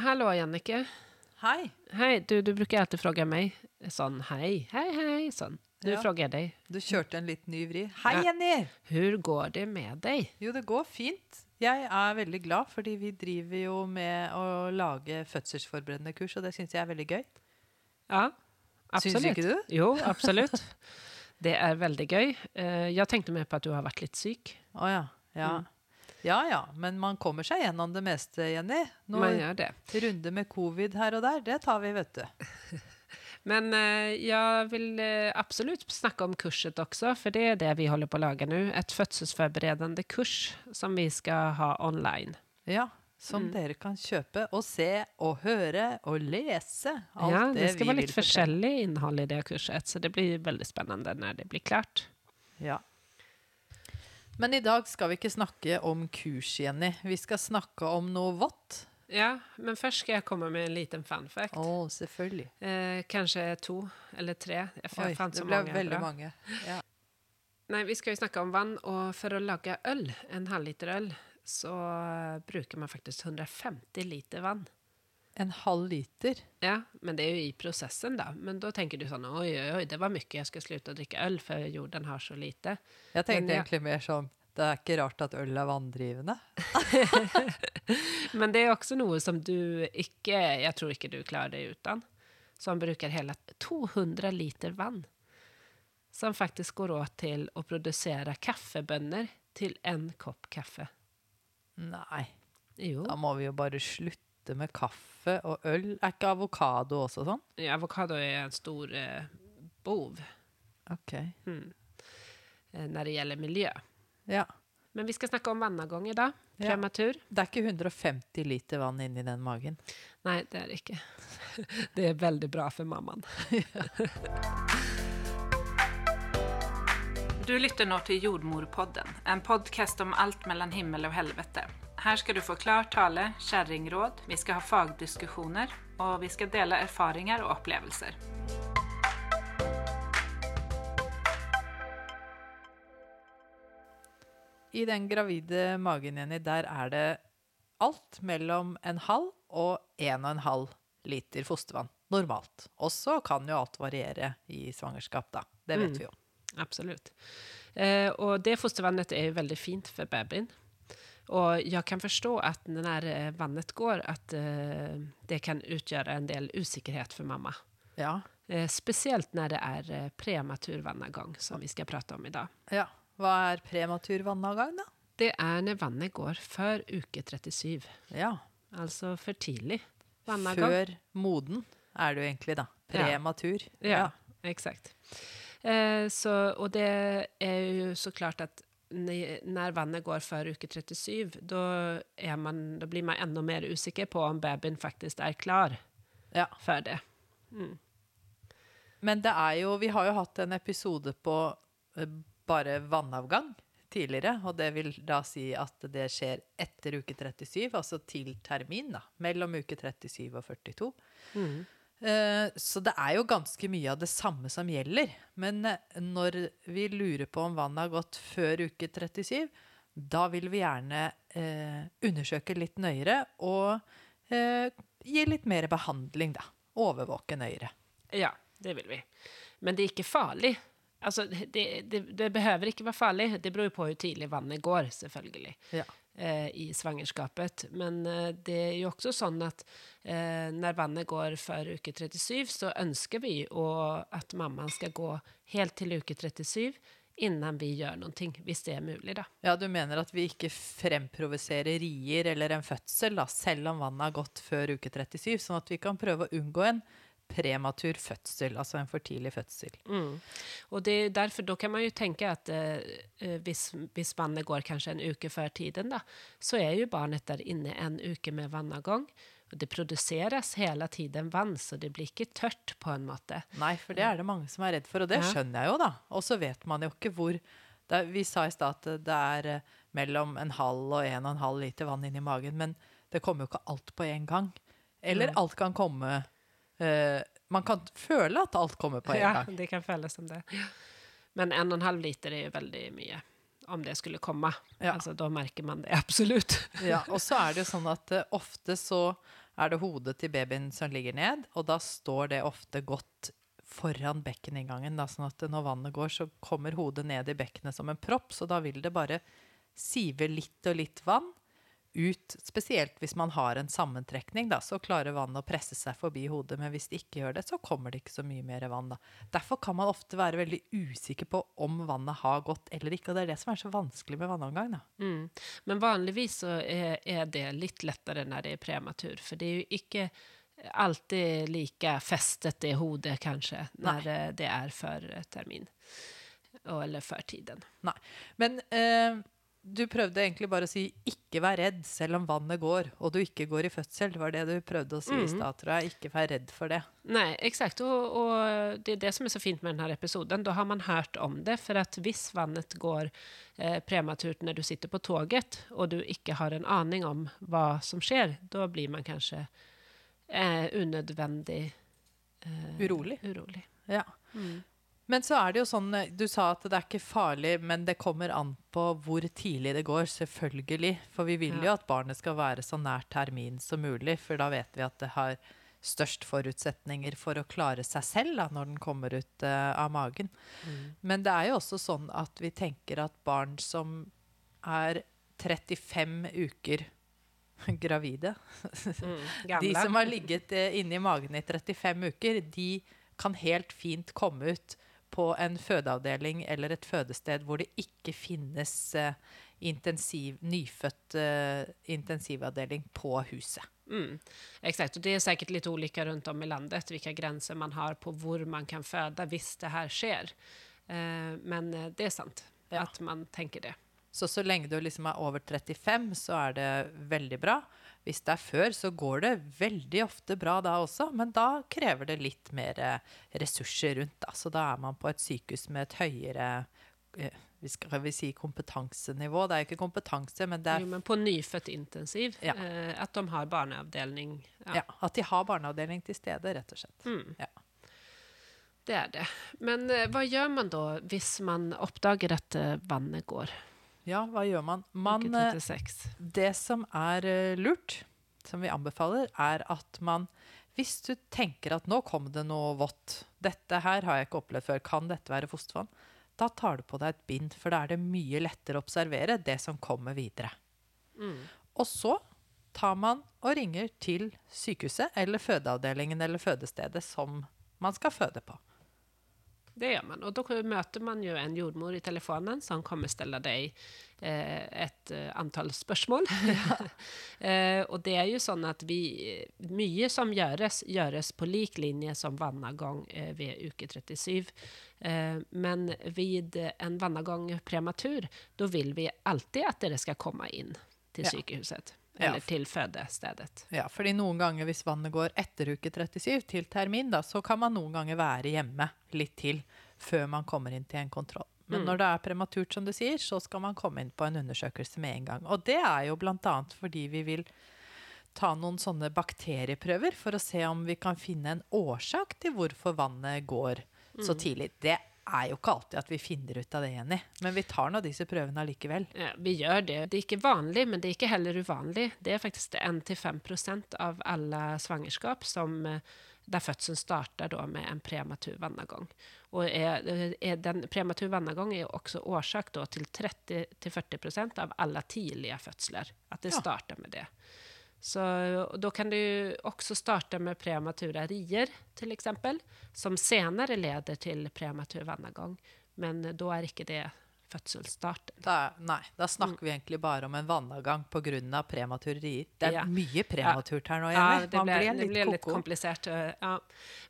Hallå Jannike. Hei. Hej, du, du brukar alltid fråga mig sån hej, hej, hej, sån. Nu Ja. frågar jag dig. Du kjørte en litt ny vri. Hei, Ja. Jenny! Hvordan går det med deg? Jo, det går fint. Jeg er veldig glad, fordi vi driver jo med å lage fødselsforberedende kurs, og det syns jeg er veldig gøy. Ja, absolutt. Syns ikke du? Jo, absolutt. Det er veldig gøy. Jeg tenkte mer på at du har vært litt syk. Å ja. Ja. Ja ja, men man kommer seg gjennom det meste, Jenny. Man Noen gör det. runder med covid her og der, det tar vi, vet du. Men eh, vil absolutt snakke om kurset også, for det er det vi holder på å lage nå. Et fødselsforberedende kurs som vi skal ha online. Ja, som Mm. dere kan kjøpe og se og høre og lese. Alt ja, det, det skal vara vil forskjellig innhold i det kurset, så det blir veldig spennende når det blir klart. Ja. Men i dag skal vi ikke snakke om kurs, Jenny. Vi skal snakke om noe vått. Ja, men først skal jeg komme med en liten fanfact. Oh, selvfølgelig. Eh, kanskje to eller tre. Jeg Oi, fant så det ble mange. veldig bra. mange. Ja. Nei, vi skal jo snakke om vann og for å lage øl, en halvliter øl, så bruker man faktisk 150 liter vann. En halv liter. Ja, men det er jo i prosessen, da. Men da tenker du sånn oi, oi, oi, det var mye, jeg skal slutte å drikke øl, for jorden har så lite. Jeg tenkte ja. egentlig mer sånn Det er ikke rart at øl er vanndrivende. Men det er også noe som du ikke, Jeg tror ikke du klarer dig uten. som bruker hele 200 liter vann. Som faktisk går åt til å produsere kaffebønner til en kopp kaffe. Nei, Jo, da må vi jo bare slutte med kaffe og øl. Er ikke avokado også sånn? ja, avokado er en stor eh, bov Ok. eh, når det gjelder miljö. Ja. Men vi skal snakke om vannavgang i dag. prematur. Det er ikke 150 liter vann inni den magen. Nei, det er det ikke. Det er veldig bra for mamman. Du lytter nå til Jordmorpodden, en podcast om alt mellom himmel og helvete. Her skal du få klar tale, kjerringråd, vi skal ha fagdiskusjoner, og vi skal dele erfaringer og opplevelser. I den gravide magen, Jenny, der er det alt mellom en halv og en og en halv liter fostervann. Normalt. Og så kan jo alt variere i svangerskap, da. Det vet vi jo. Absolutt. Eh, og det fostervannet er jo veldig fint for babyen. Og jeg kan forstå at när eh, vannet går at eh, det kan utgjøre en del usikkerhet for mamma. Ja. Eh, spesielt når det er eh, prematur vannavgång som vi skal prate om i dag. ja. Hva er prematur vannavgang, da? Det er når vannet går før uke 37, Ja. Altså for tidlig vannavgang. Før moden er jo egentlig, da. Prematur. Ja, eksakt. Eh, og det er jo så klart at når vannet går før uke 37, da, man, blir man enda mer usikker på om babyen faktisk er klar ja. for det. Men det er jo Vi har jo hatt en episode på eh, bare vannavgang tidligere, og det vil da si at det skjer etter uke 37, altså til termin, da. Mellom uke 37 og 42. Eh, Så det er jo ganske mye av det samme som gjelder. Men eh, når vi lurer på om vannet har gått før uke 37, da vil vi gjerne eh, undersøke litt nøyere og eh, gi litt mer behandling, da. Overvåke nøyere. Ja, det vil vi. Men det er ikke farligt. Alltså, det, det, det behøver ikke være farlig. Det beror på hvor tidlig vannet går, selvfølgelig, Ja. eh, i svangerskapet. Men eh, det er jo også sånn at eh, når vannet går før uke 37 så ønsker vi och at mammaen skal gå helt til uke 37 innan vi gjør noe, hvis det er mulig, da. Ja, du mener at vi ikke fremprovoserer rier eller en fødsel, da, selv om vannet har gått før uke 37, sånn at vi kan prøve å unngå en prematur fødsel, altså en for tidlig fødsel. Mm. Og det er derfor, da kan man jo tenke at eh, eh, hvis, hvis vannet går kanskje en uke før tiden da, så er jo barnet der inne en uke med vannavgang. Og det produseres hele tiden vann, så det blir ikke tørt på en måte. Nei, for det er det mange som er redd for, og det Ja. skjønner jeg jo, da. Og så vet man jo ikke hvor er, Vi sa i stad at det er eh, mellom en halv og en og en halv liter vann inni magen, men det kommer jo ikke alt på en gang. Eller alt kan komme eh, Man kan føle at alt kommer på en Ja, gang. det kan føles som det. Men en og en halv liter er jo veldig mye. Om det skulle komme. Ja. Altså, da merker man det absolutt. Ja, og så er det jo sånn at uh, ofte så er det hodet til babyen som ligger ned, og da står det ofte godt foran bekkeninngangen. Da, sånn at når vannet går, så kommer hodet ned i bekkenet som en propp, så da vil det bare sive litt og litt vann ut. Spesielt hvis man har en sammentrekning, da, så klarer vannet å presse seg forbi hodet. Men hvis det ikke gjør det, så kommer det ikke så mye mer vann. Da. Derfor kan man ofte være veldig usikker på om vannet har gått eller ikke. Og det er det som er så vanskelig med vannomgang. Mm. Men vanligvis så er, er, det litt lettere når det er prematur. For det er jo ikke alltid like festet i hodet, kanskje, når Nei. det er før termin. Eller før tiden. Nei. Men eh, du prøvde egentlig bare å si 'ikke vær redd selv om vannet går', og du ikke går i fødsel. Det var det du prøvde å si i mm. stad, tror jeg. Ikke vær redd for det. Nei, eksakt. Og, og, det er det som er så fint med denne episoden. Da har man hørt om det. For at hvis vannet går eh, prematurt når du sitter på toget, og du ikke har en aning om hva som skjer, da blir man kanskje eh, unødvendig eh, urolig. urolig. Ja. Mm. Men så er det jo sånn eh, Du sa at det er ikke farlig, men det kommer an på hvor tidlig det går. Selvfølgelig. For vi vil jo at barnet skal være så nær termin som mulig. For da vet vi at det har størst forutsetninger for å klare seg selv da, når den kommer ut uh, av magen. Mm. Men det er jo også sånn at vi tenker at barn som er 35 uker gravide mm, De som har ligget uh, inni magen i 35 uker, de kan helt fint komme ut på en fødeavdeling eller et fødested hvor det ikke finnes uh, intensiv, nyfødt uh, intensivavdeling på huset. Mm. Exakt, og det er sikkert litt ulike rundt om i landet hvilke grenser man har på hvor man kan føde hvis det her skjer. Uh, men det er sant ja. at man tenker det. Så så lenge du liksom er over 35, så er det veldig bra. Hvis det er før, så går det veldig ofte bra da også, men da krever det litt mer eh, ressurser rundt. Da. Så da er man på et sykehus med et høyere eh, vi skal vi si kompetansenivå. Det er jo ikke kompetanse, men det er jo, Men på nyfødt intensiv. Ja. Eh, at de har barneavdeling. Ja. ja. At de har barneavdeling til stede, rett og slett. Mm. Ja. Det er det. Men eh, hva gjør man da hvis man oppdager at vannet går? Ja, hva gjør man? man det som er uh, lurt, som vi anbefaler, er at man Hvis du tenker at nå kom det noe vått, dette her har jeg ikke opplevd før, kan dette være fostervann? Da tar du på deg et bind, for da er det mye lettere å observere det som kommer videre. Mm. Og så tar man og ringer til sykehuset eller fødeavdelingen eller fødestedet som man skal føde på. Det gjør man. Og da møter man jo en jordmor i telefonen som kommer stille deg eh, et uh, antall spørsmål. eh, og det er jo sånn at vi Mye som gjøres, gjøres på lik linje som vannavgang eh, ved uke 37. Eh, men ved en vannavgang prematur, da vil vi alltid at dere skal komme inn til ja. Eller til fødestedet. Ja, fordi noen ganger hvis vannet går etter uke 37 til termin, da, så kan man noen ganger være hjemme litt til før man kommer inn til en kontroll. Men mm. når det er prematurt, som du sier, så skal man komme inn på en undersøkelse med en gang. Og det er jo bl.a. fordi vi vil ta noen sånne bakterieprøver for å se om vi kan finne en årsak til hvorfor vannet går så mm. tidlig. Det er jo ikke alltid at vi finner ut av det, Jenny. Men vi tar nå disse prøvene allikevel. Ja, vi gjør det. Det er ikke vanlig, men det er ikke heller uvanlig. Det er faktisk 1-5% av alle svangerskap som, eh, der fødselen starter med en prematur vannavgang. Og er, er den prematur vannavgang er også årsak til 30-40% av alle tidlige fødsler. At det starter med det. Så da kan du også starte med premature rier, eksempel, som senere leder til prematur vannavgang. Men da er ikke det fødselsstarten. Da, nei, da snakker mm. vi egentlig bare om en vannavgang pga. premature rier. Det er ja. mye prematurt her nå. Ja, det ble, litt, det ble litt komplisert. Ja.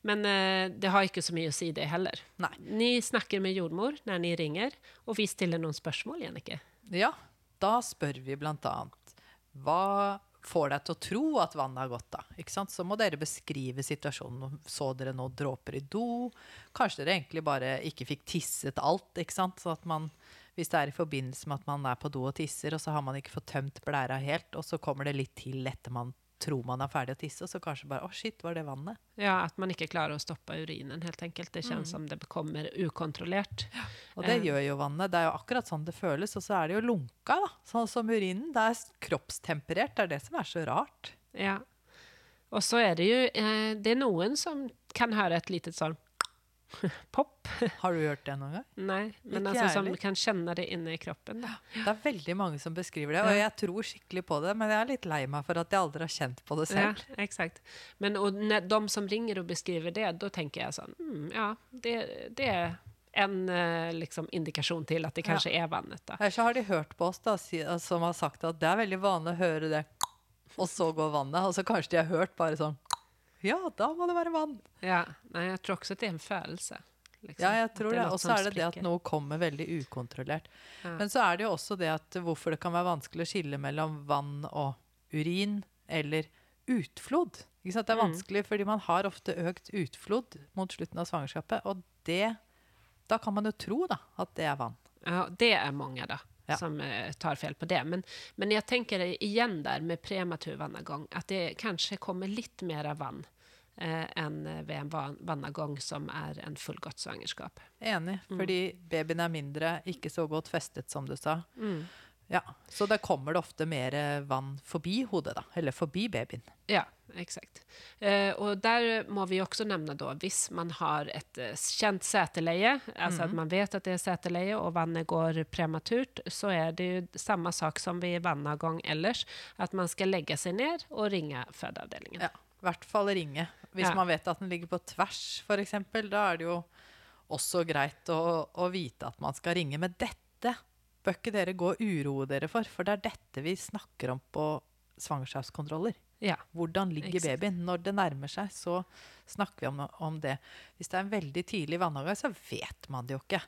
Men uh, det har ikke så mye å si, det heller. Nei. Ni snakker med jordmor når ni ringer, og vi stiller noen spørsmål, Jannike. Ja, da spør vi blant annet hva får deg til å tro at vannet har gått, sant? Så må dere beskrive situasjonen. Så dere noen dråper i do? Kanskje dere egentlig bare ikke fikk tisset alt? Så at man, hvis det er i forbindelse med at man er på do og tisser, og så har man ikke fått tømt blæra helt, og så kommer det litt til etter man tror man er ferdig å tisse, og så kanskje bare Å, oh shit, var det vannet? Ja, at man ikke klarer å stoppe urinen, helt enkelt. Det kjennes mm. som det kommer ukontrollert. Ja. Og det eh. gjør jo vannet. Det er jo akkurat sånn det føles. Og så er det jo lunka, da. Sånn som urinen. Det er kroppstemperert. Det er det som er så rart. Ja. Og så er det jo eh, det er noen som kan høre et litet sån pop. Har du hørt det noen gang? Nei, men Inte alltså som kan kjenne det inne i kroppen. Da. Det er veldig mange som beskriver det, og jeg tror skikkelig på det, men jeg er litt lei meg for at jeg aldri har kjent på det selv. Ja, exakt. Men og, när de som ringer og beskriver det, da tenker jeg sånn mm, ja, det, det er en eh, liksom, indikasjon til at det kanskje ja. er vannet. Då. Ellers så har de hørt på oss da, som har sagt at det er veldig vanlig å høre det, og så går vannet, og så kanskje de har hørt bare sånn Ja, da må det være vann. Ja, Men jeg tror også at det er en følelse. liksom. Ja, jeg tror det. Og så er det det at noe kommer veldig ukontrollert. Ja. Men så er det jo også det at hvorfor det kan være vanskelig å skille mellom vann og urin, eller utflod. Ikke sant? Det er Mm. vanskelig fordi man har ofte økt utflod mot slutten av svangerskapet, og det Da kan man jo tro da, at det er vann. Ja, det er mange, då Ja. som eh, tar fel på det. Men, men jeg tenker igjen der med prematur vannavgang, at det kanskje kommer litt mer vann eh, enn ved en van, vannagång som er en fullgodt svangerskap. Enig, Mm. fordi babyen er mindre, ikke så godt festet som du sa. Mm. Ja, Så da kommer det ofte mer vann forbi hodet, da. Eller forbi babyen. Ja, eksakt. Eh, og der må vi også nevne, da, hvis man har et kjent känt altså alltså at man vet at det er seteleie og vannet går prematurt, så er det jo samme sak som ved vannavgång ellers, at man skal legge seg ned og ringe fødeavdelingen. Ja, I hvert fall ringe. Hvis Ja. man vet at den ligger på tvers, f.eks., da er det jo også greit å, å vite at man skal ringe. med dette bør ikke dere gå og uroe dere for, for det er dette vi snakker om på svangerskapskontroller. Ja, Hvordan ligger Exakt. babyen? Når det nærmer seg, så snakker vi om, om det. Hvis det er en veldig tidlig vannavgang, så vet man det jo ikke.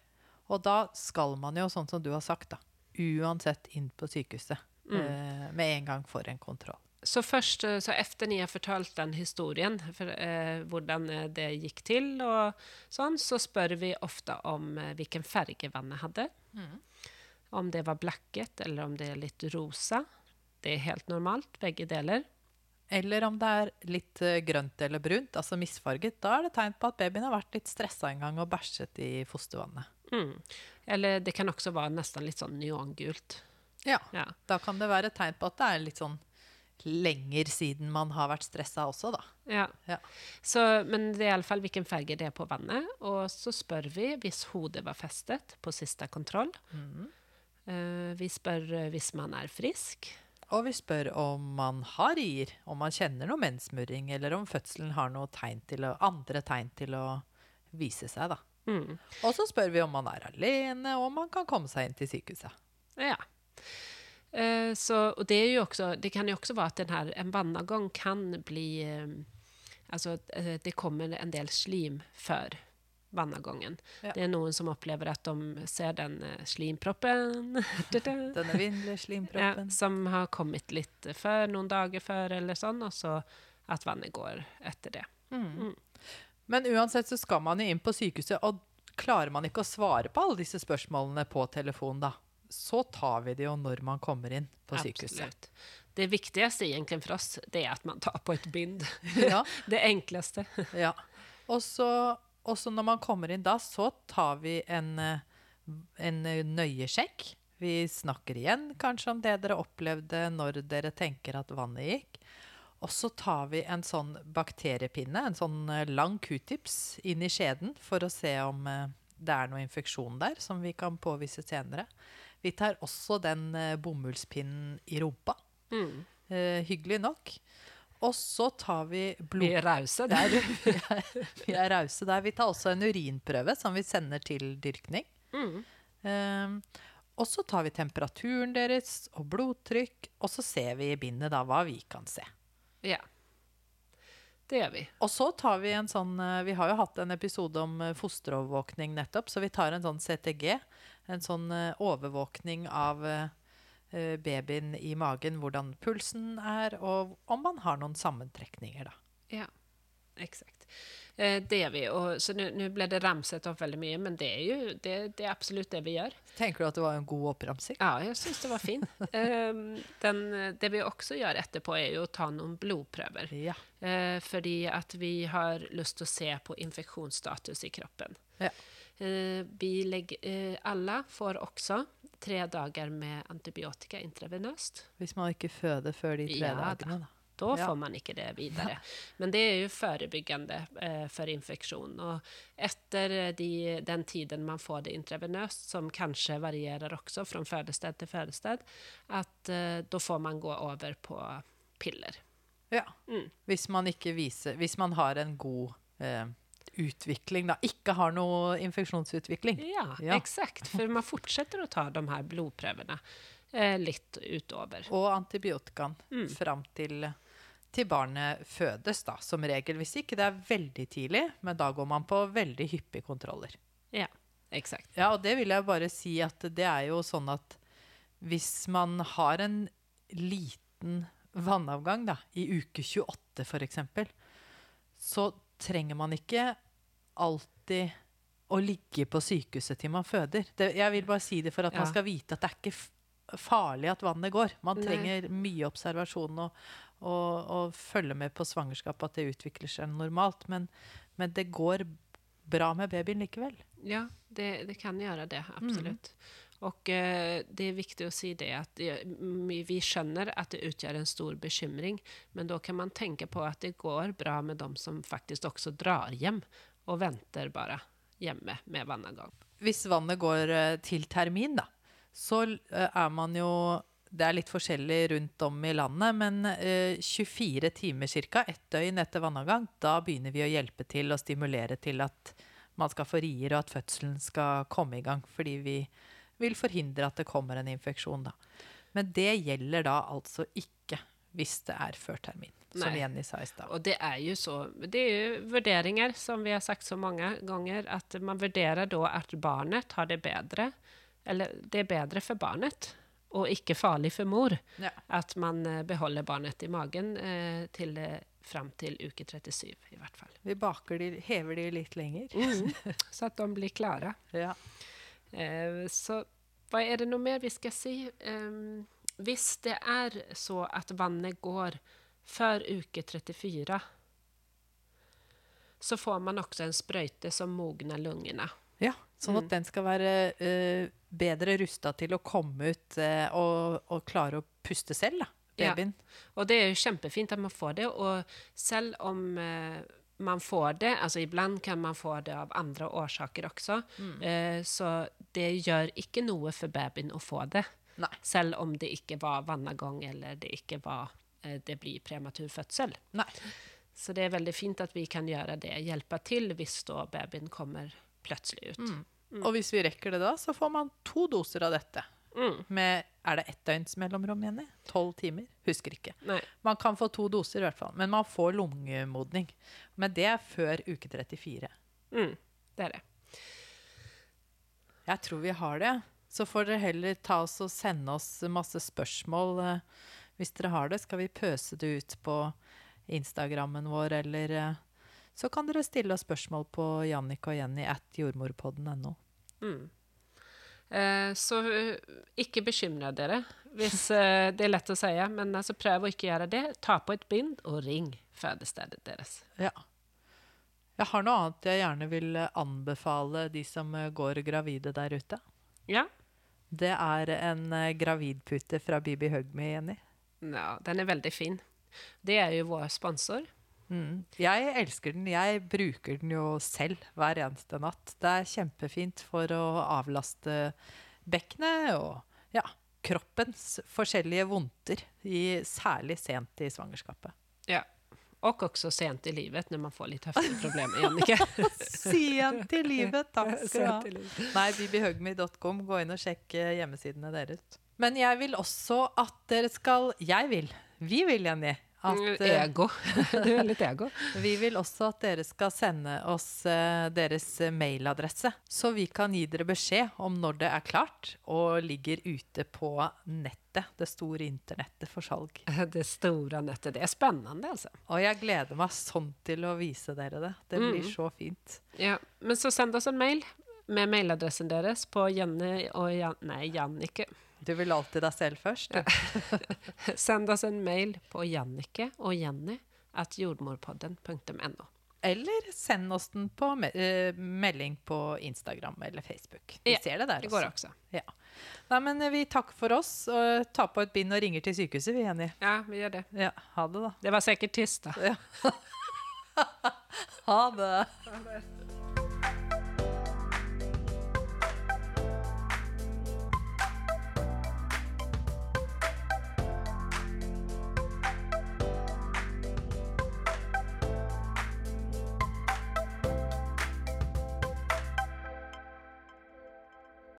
Og da skal man jo, sånn som du har sagt, da, uansett inn på sykehuset eh, med en gang for en kontroll. Så først, eh, så efter ni har fortalt den historien, for, eh, hvordan eh, det gikk til, og sånn, så spør vi ofte om eh, hvilken farge vannet hade. Om det var blacket eller om det er litt rosa. Det er helt normalt, begge deler. Eller om det er litt eh, grønt eller brunt, altså misfarget, da er det tegn på at babyen har vært litt stressa en gang og bæsjet i fostervannet. Mm. Eller det kan også være nesten litt sånn neongult. Ja, Ja. Da kan det være tegn på at det er litt sånn lenger siden man har vært stressa også, da. Ja. Ja. Så, men det er i hvilken färg det er på vannet. Og så spør vi hvis hodet var festet på siste kontroll. Eh, vi spør eh, hvis man er frisk. Og vi spør om man har rier, om man kjenner noe menssmurring, eller om fødselen har noe tegn til å, andre tegn til å vise seg, da. Mm. Og så spør vi om man er alene, og om man kan komme seg inn til sykehuset. Ja. Eh, så, og det, er jo også, det kan jo også være at den en vannavgang kan bli... Eh, Altså, eh, det kommer en del slim för vannavgången. Ja. Det er noen som opplever at de ser den eh, slimproppen Denne vinnerlige ja, som har kommet litt før, noen dager før, eller sånn, og så at vannet går etter det. Men uansett så skal man jo inn på sykehuset, og klarer man ikke å svare på alle disse spørsmålene på telefon, da, så tar vi det jo når man kommer inn på sykehuset. Absolutt. Det viktigste egentlig for oss, det er at man tar på et bind. Ja, det enkleste. ja. Og så, og så når man kommer inn da, så tar vi en, eh, en eh, nøye sjekk. Vi snakker igjen kanskje om det dere opplevde når dere tenker at vannet gikk. Og så tar vi en sånn bakteriepinne, en sånn eh, lang q-tips, inn i skjeden for å se om det er noe infeksjon der som vi kan påvise senere. Vi tar også den bomullspinnen i rumpa. Mm. Eh, hyggelig nok. Og så tar vi blod... Vi er rause der. Vi er rause der. Vi tar også en urinprøve som vi sender til dyrkning. Mm. Um, og så tar vi temperaturen deres og blodtrykk, og så ser vi i bindet da hva vi kan se. Ja, det gjør vi. Og så tar vi en sånn eh, Vi har jo hatt en episode om eh, fosterovervåkning nettopp, så vi tar en sånn CTG. En sånn eh, overvåkning av babyen i magen, hvordan pulsen er, og om man har noen sammentrekninger, da. Ja, exakt. Eh, det gjør vi. Og, så nå ble det ramset opp veldig mye, men det er jo det, det er absolutt det vi gjør. Tenker du at det var en god oppramsing? Ja, jeg syns det var fint. Ehm, den, det vi også gjør etterpå er jo å ta noen blodprøver. Ja. Eh, fordi at vi har lyst til å se på infeksjonsstatus i kroppen. Ja. Eh, vi legger, alle får også tre dager med antibiotika intravenøst. Hvis man ikke føder før de tre Ja dagene, da. da Ja. får man ikke det videre. Men det er jo forebyggende eh, for infeksjon. Og etter eh, de, den tiden man får det intravenøst, som kanskje varierer også fra fødested til fødested, at eh, da får man gå over på piller. Ja. Mm. Hvis man ikke viser Hvis man har en god eh, utvikling, da. Ikke har noe infeksjonsutvikling. Ja, Ja. eksakt. For man fortsetter å ta de her blodprøvene eh, litt utover. Og antibiotikaen Mm. fram til, til barnet fødes, da, som regel. Hvis ikke det er veldig tidlig, men da går man på veldig hyppige kontroller. Ja, eksakt. Ja, og det vil jeg bare si at det er jo sånn at hvis man har en liten vannavgang da, i uke 28 f.eks., så trenger man ikke alltid å ligge på sykehuset til man føder. Det, jeg vil bare si det for at Ja. man skal vite at det er ikke farlig at vannet går. Man Nei. trenger mye observasjon og, og, og følge med på svangerskapet, at det utvikler seg normalt. Men, men det går bra med babyen likevel. Ja, det, det kan gjøre det, absolutt. Og eh, det er viktig å si det at det, mm, vi skjønner at det utgjør en stor bekymring, men da kan man tenke på at det går bra med dem som faktisk også drar hjem og venter bare hjemme med vannavgang. Hvis vannet går eh, til termin, da, så eh, er man jo Det er litt forskjellig rundt om i landet, men eh, 24 timer ca., ett døgn etter vannavgang, da begynner vi å hjelpe til og stimulere til at man skal få rier, og at fødselen skal komme i gang. Fordi vi vil forhindre at det kommer en infeksjon, da. Men det gjelder da altså ikke hvis det er før termin, som Jenny sa i stad. Og det er jo så Det er jo vurderinger, som vi har sagt så mange ganger, at man vurderer da at barnet har det bedre, eller det er bedre for barnet, og ikke farlig for mor. Ja. At man eh, beholder barnet i magen eh, til, det fram til uke 37, i hvert fall. Vi baker de, hever de litt lenger. Så at de blir klare. Ja. Eh, så hva er det noe mer vi skal si? Eh, hvis det er så at vannet går før uke 34, så får man også en sprøyte som mogner lungene. Ja, sånn Mm. at den skal være uh, bedre rusta til å komme ut uh, og, og klare å puste selv, da, babyen. Ja. Og det er jo kjempefint at man får det, og selv om uh, man får det, altså iblant kan man få det av andre årsaker også, eh, så det gjør ikke noe for babyen å få det. Nei. Selv om det ikke var vannavgang eller det ikke var det blir prematur fødsel. Nei. Så det er veldig fint at vi kan gjøre det, hjelpe til hvis da babyen kommer plutselig ut. Og hvis vi rekker det da, så får man to doser av dette. Mm. Med er det ett døgns mellomrom, Jenny? Tolv timer? Husker ikke. Nei. Man kan få to doser i hvert fall, men man får lungemodning. Men det er før uke 34. Mm, det er det. Jeg tror vi har det. Så får dere heller ta oss og sende oss masse spørsmål. eh, Hvis dere har det, skal vi pøse det ut på Instagrammen vår, eller eh, så kan dere stille oss spørsmål på Jannik og Jenny at jordmorpodden.no. Mm. Eh, så eh, ikke bekymre dere hvis eh, det er lett å si, men altså, prøv å ikke gjøre det. Ta på et bind og ring fødestedet deres. Ja. Jeg har noe annet jeg gjerne vil anbefale de som eh, går gravide der ute. Ja, Det er en gravidpute fra Bibi Hugme, Jenny. Ja den er veldig fin. Det er jo vår sponsor. Mm. Jeg elsker den. Jeg bruker den jo selv hver eneste natt. Det er kjempefint for å avlaste bekkenet og ja, kroppens forskjellige vondter, i, særlig sent i svangerskapet. Ja. Og også sent i livet, når man får litt høfteproblemer, Jannicke. Sent i livet, takk skal du ha. Nei, bibihugme.com. Gå inn og sjekk eh, hjemmesidene deres. Men jeg vil også at dere skal Jeg vil. Vi vil, Jenny. At, eh, Ego. Du er litt ego. Vi vil også at dere skal sende oss eh, deres mailadresse, så vi kan gi dere beskjed om når det er klart og ligger ute på nettet, det store internettet for salg. Det store nettet. Det er spennende, altså. Og jeg gleder meg sånn til å vise dere det. Det blir så fint. Ja, men så send oss en mail med mailadressen deres på Jenny og Jan... Nei, Jannike. Du vil alltid deg selv først. Send oss en mail på Jannike og Jenny at jordmorpodden.no. Eller send oss den på me eh, melding på Instagram eller Facebook. Vi Ja, ser det der Det går også. också. Ja. Nei, men eh, vi takker for oss. Og tar på et bind og ringer til sykehuset, vi er enige. Ja, vi gjør det. Ja, ha det, da. Det var sikkert tyst da. Ha det. Ha det.